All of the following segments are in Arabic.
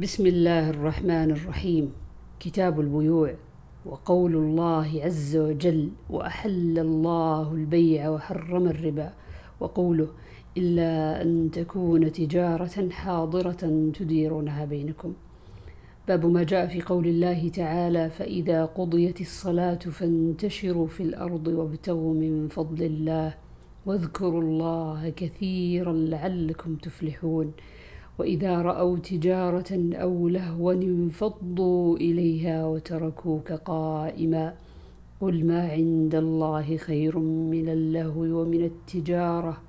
بسم الله الرحمن الرحيم. كتاب البيوع وقول الله عز وجل وأحل الله البيع وحرم الربا. وقوله إلا أن تكون تجارة حاضرة تديرونها بينكم. باب ما جاء في قول الله تعالى فإذا قضيت الصلاة فانتشروا في الأرض وابتغوا من فضل الله واذكروا الله كثيرا لعلكم تفلحون. وإذا رأوا تجارة أو لهوا انفضوا إليها وتركوك قائما قل ما عند الله خير من اللهو ومن التجارة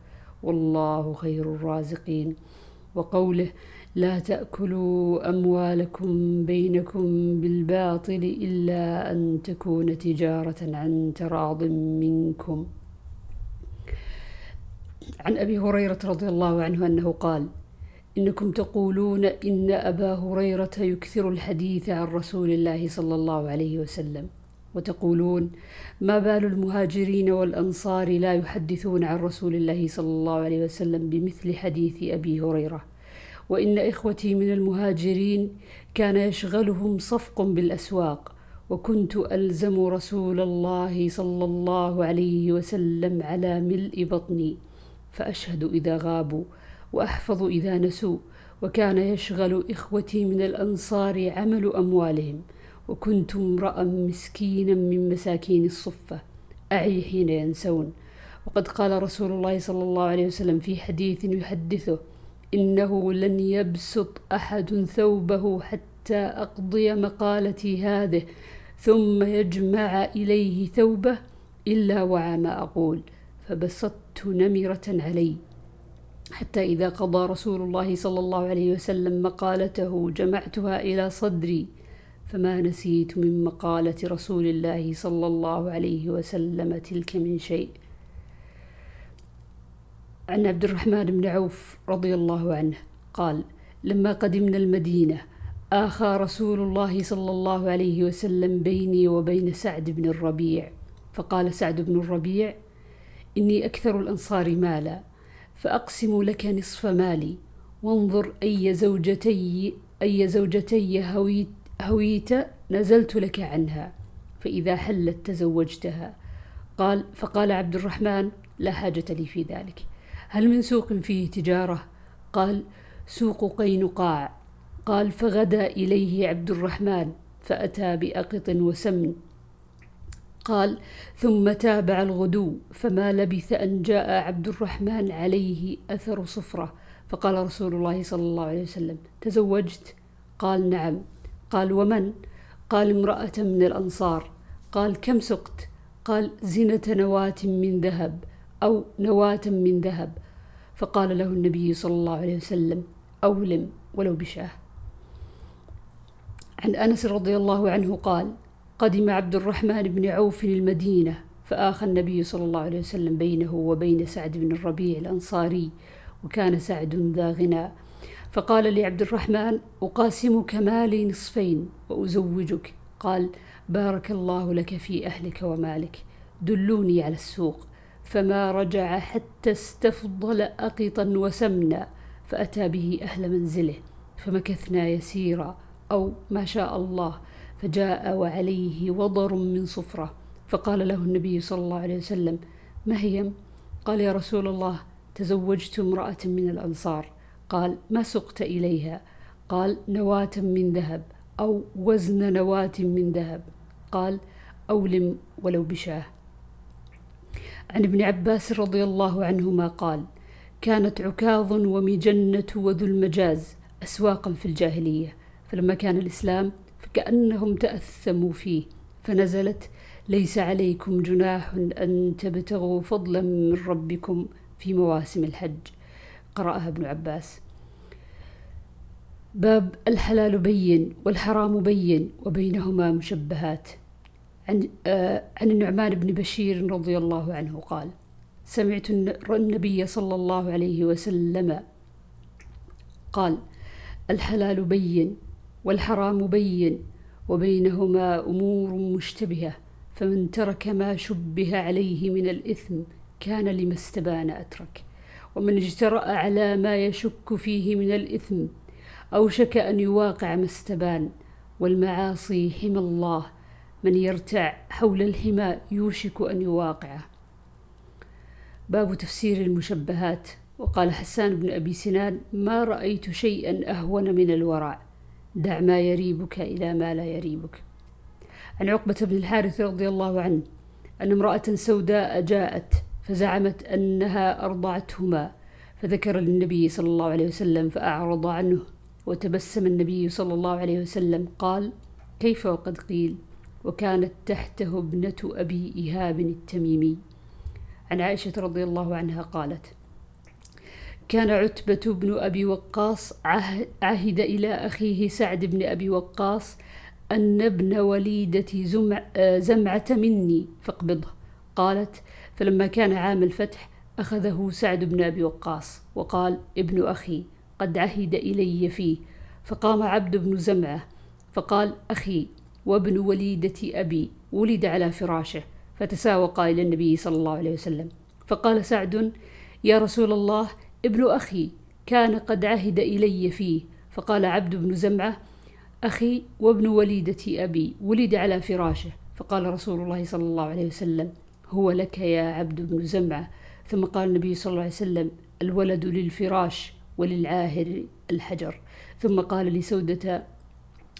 والله خير الرازقين وقوله لا تأكلوا أموالكم بينكم بالباطل إلا أن تكون تجارة عن تراض منكم. عن أبي هريرة رضي الله عنه أنه قال إنكم تقولون إن أبا هريرة يكثر الحديث عن رسول الله صلى الله عليه وسلم وتقولون ما بال المهاجرين والأنصار لا يحدثون عن رسول الله صلى الله عليه وسلم بمثل حديث أبي هريرة. وإن إخوتي من المهاجرين كان يشغلهم صفق بالأسواق وكنت ألزم رسول الله صلى الله عليه وسلم على ملء بطني فأشهد إذا غابوا. وأحفظ إذا نسوا وكان يشغل إخوتي من الأنصار عمل أموالهم وكنت امرأ مسكينا من مساكين الصفة أعي حين ينسون. وقد قال رسول الله صلى الله عليه وسلم في حديث يحدثه إنه لن يبسط أحد ثوبه حتى أقضي مقالتي هذه ثم يجمع إليه ثوبه إلا وعى ما أقول فبسطت نمرة علي. حتى إذا قضى رسول الله صلى الله عليه وسلم مقالته جمعتها إلى صدري فما نسيت من مقالة رسول الله صلى الله عليه وسلم تلك من شيء. عن عبد الرحمن بن عوف رضي الله عنه قال لما قدمنا المدينة آخى رسول الله صلى الله عليه وسلم بيني وبين سعد بن الربيع فقال سعد بن الربيع إني أكثر الأنصار مالا فأقسم لك نصف مالي. وانظر أي زوجتي أي زوجتي هويت, هويت نزلت لك عنها فإذا حلت تزوجتها. قال فقال عبد الرحمن لا حاجة لي في ذلك. هل من سوق فيه تجارة؟ قال سوق قينقاع قال فغدا إليه عبد الرحمن فأتى بأقط وسمن. قال ثم تابع الغدو فما لبث أن جاء عبد الرحمن عليه أثر صفرة. فقال رسول الله صلى الله عليه وسلم تزوجت؟ قال نعم. قال ومن؟ قال امرأة من الأنصار. قال كم سقت؟ قال زنة نواة من ذهب أو نواة من ذهب. فقال له النبي صلى الله عليه وسلم أولم ولو بشاه عن أنس رضي الله عنه قال قدم عبد الرحمن بن عوف المدينة فآخى النبي صلى الله عليه وسلم بينه وبين سعد بن الربيع الأنصاري وكان سعد ذا غنى. فقال لعبد الرحمن أقاسمك مالي نصفين وأزوجك. قال بارك الله لك في أهلك ومالك دلوني على السوق فما رجع حتى استفضل أقطا وسمنا فأتى به أهل منزله فمكثنا يسيرا أو ما شاء الله فجاء وعليه وضر من صفرة. فقال له النبي صلى الله عليه وسلم ما هي؟ قال يا رسول الله تزوجت امرأة من الأنصار. قال ما سقت إليها؟ قال نواة من ذهب أو وزن نواة من ذهب. قال أولم ولو بشاه. عن ابن عباس رضي الله عنهما قال كانت عكاظ ومجنة وذو المجاز أسواقا في الجاهلية. فلما كان الإسلام فكأنهم تأثموا فيه فنزلت ليس عليكم جناح أن تبتغوا فضلا من ربكم في مواسم الحج. قرأها ابن عباس. باب الحلال بين والحرام بين وبينهما مشبهات. عن, آه عن النعمان بن بشير رضي الله عنه قال سمعت النبي صلى الله عليه وسلم قال الحلال بين والحرام بين وبينهما أمور مشتبهة فمن ترك ما شبه عليه من الإثم كان لما استبان أترك. ومن اجترأ على ما يشك فيه من الإثم أوشك أن يواقع ما استبان والمعاصي حمى الله من يرتع حول الحمى يوشك أن يواقعه. باب تفسير المشبهات. وقال حسان بن أبي سنان ما رأيت شيئا أهون من الورع. دع ما يريبك إلى ما لا يريبك. عن عقبة بن الحارث رضي الله عنه أن امرأة سوداء جاءت فزعمت أنها أرضعتهما فذكر للنبي صلى الله عليه وسلم فأعرض عنه وتبسم النبي صلى الله عليه وسلم قال كيف وقد قيل؟ وكانت تحته ابنة أبي إيهاب التميمي. عن عائشة رضي الله عنها قالت كان عتبة بن أبي وقاص عهد إلى أخيه سعد بن أبي وقاص أن ابن وليدة زمع زمعة مني فاقبضه. قالت فلما كان عام الفتح أخذه سعد بن أبي وقاص وقال ابن أخي قد عهد إلي فيه. فقام عبد بن زمعة فقال أخي وابن وليدة أبي ولد على فراشه. فتساوقا إلى النبي صلى الله عليه وسلم. فقال سعد يا رسول الله ابن أخي كان قد عهد إلي فيه فقال عبد بن زمعة أخي وابن وليدة أبي ولد على فراشه. فقال رسول الله صلى الله عليه وسلم هو لك يا عبد بن زمعة. ثم قال النبي صلى الله عليه وسلم الولد للفراش وللعاهر الحجر. ثم قال لسودة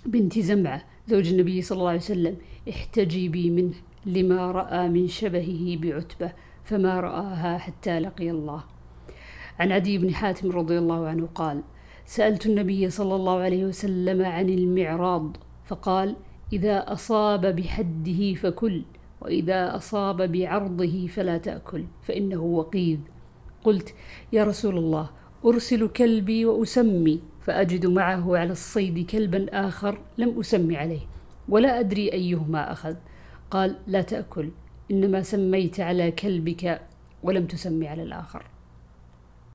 بنت زمعة زوج النبي صلى الله عليه وسلم احتجبي منه لما رأى من شبهه بعتبة فما رآها حتى لقي الله. عن عدي بن حاتم رضي الله عنه قال سألت النبي صلى الله عليه وسلم عن المعراض فقال إذا أصاب بحده فكل وإذا أصاب بعرضه فلا تأكل فإنه وقيذ. قلت يا رسول الله أرسل كلبي وأسمي فأجد معه على الصيد كلبا آخر لم أسمي عليه ولا أدري أيهما أخذ. قال لا تأكل إنما سميت على كلبك ولم تسمي على الآخر.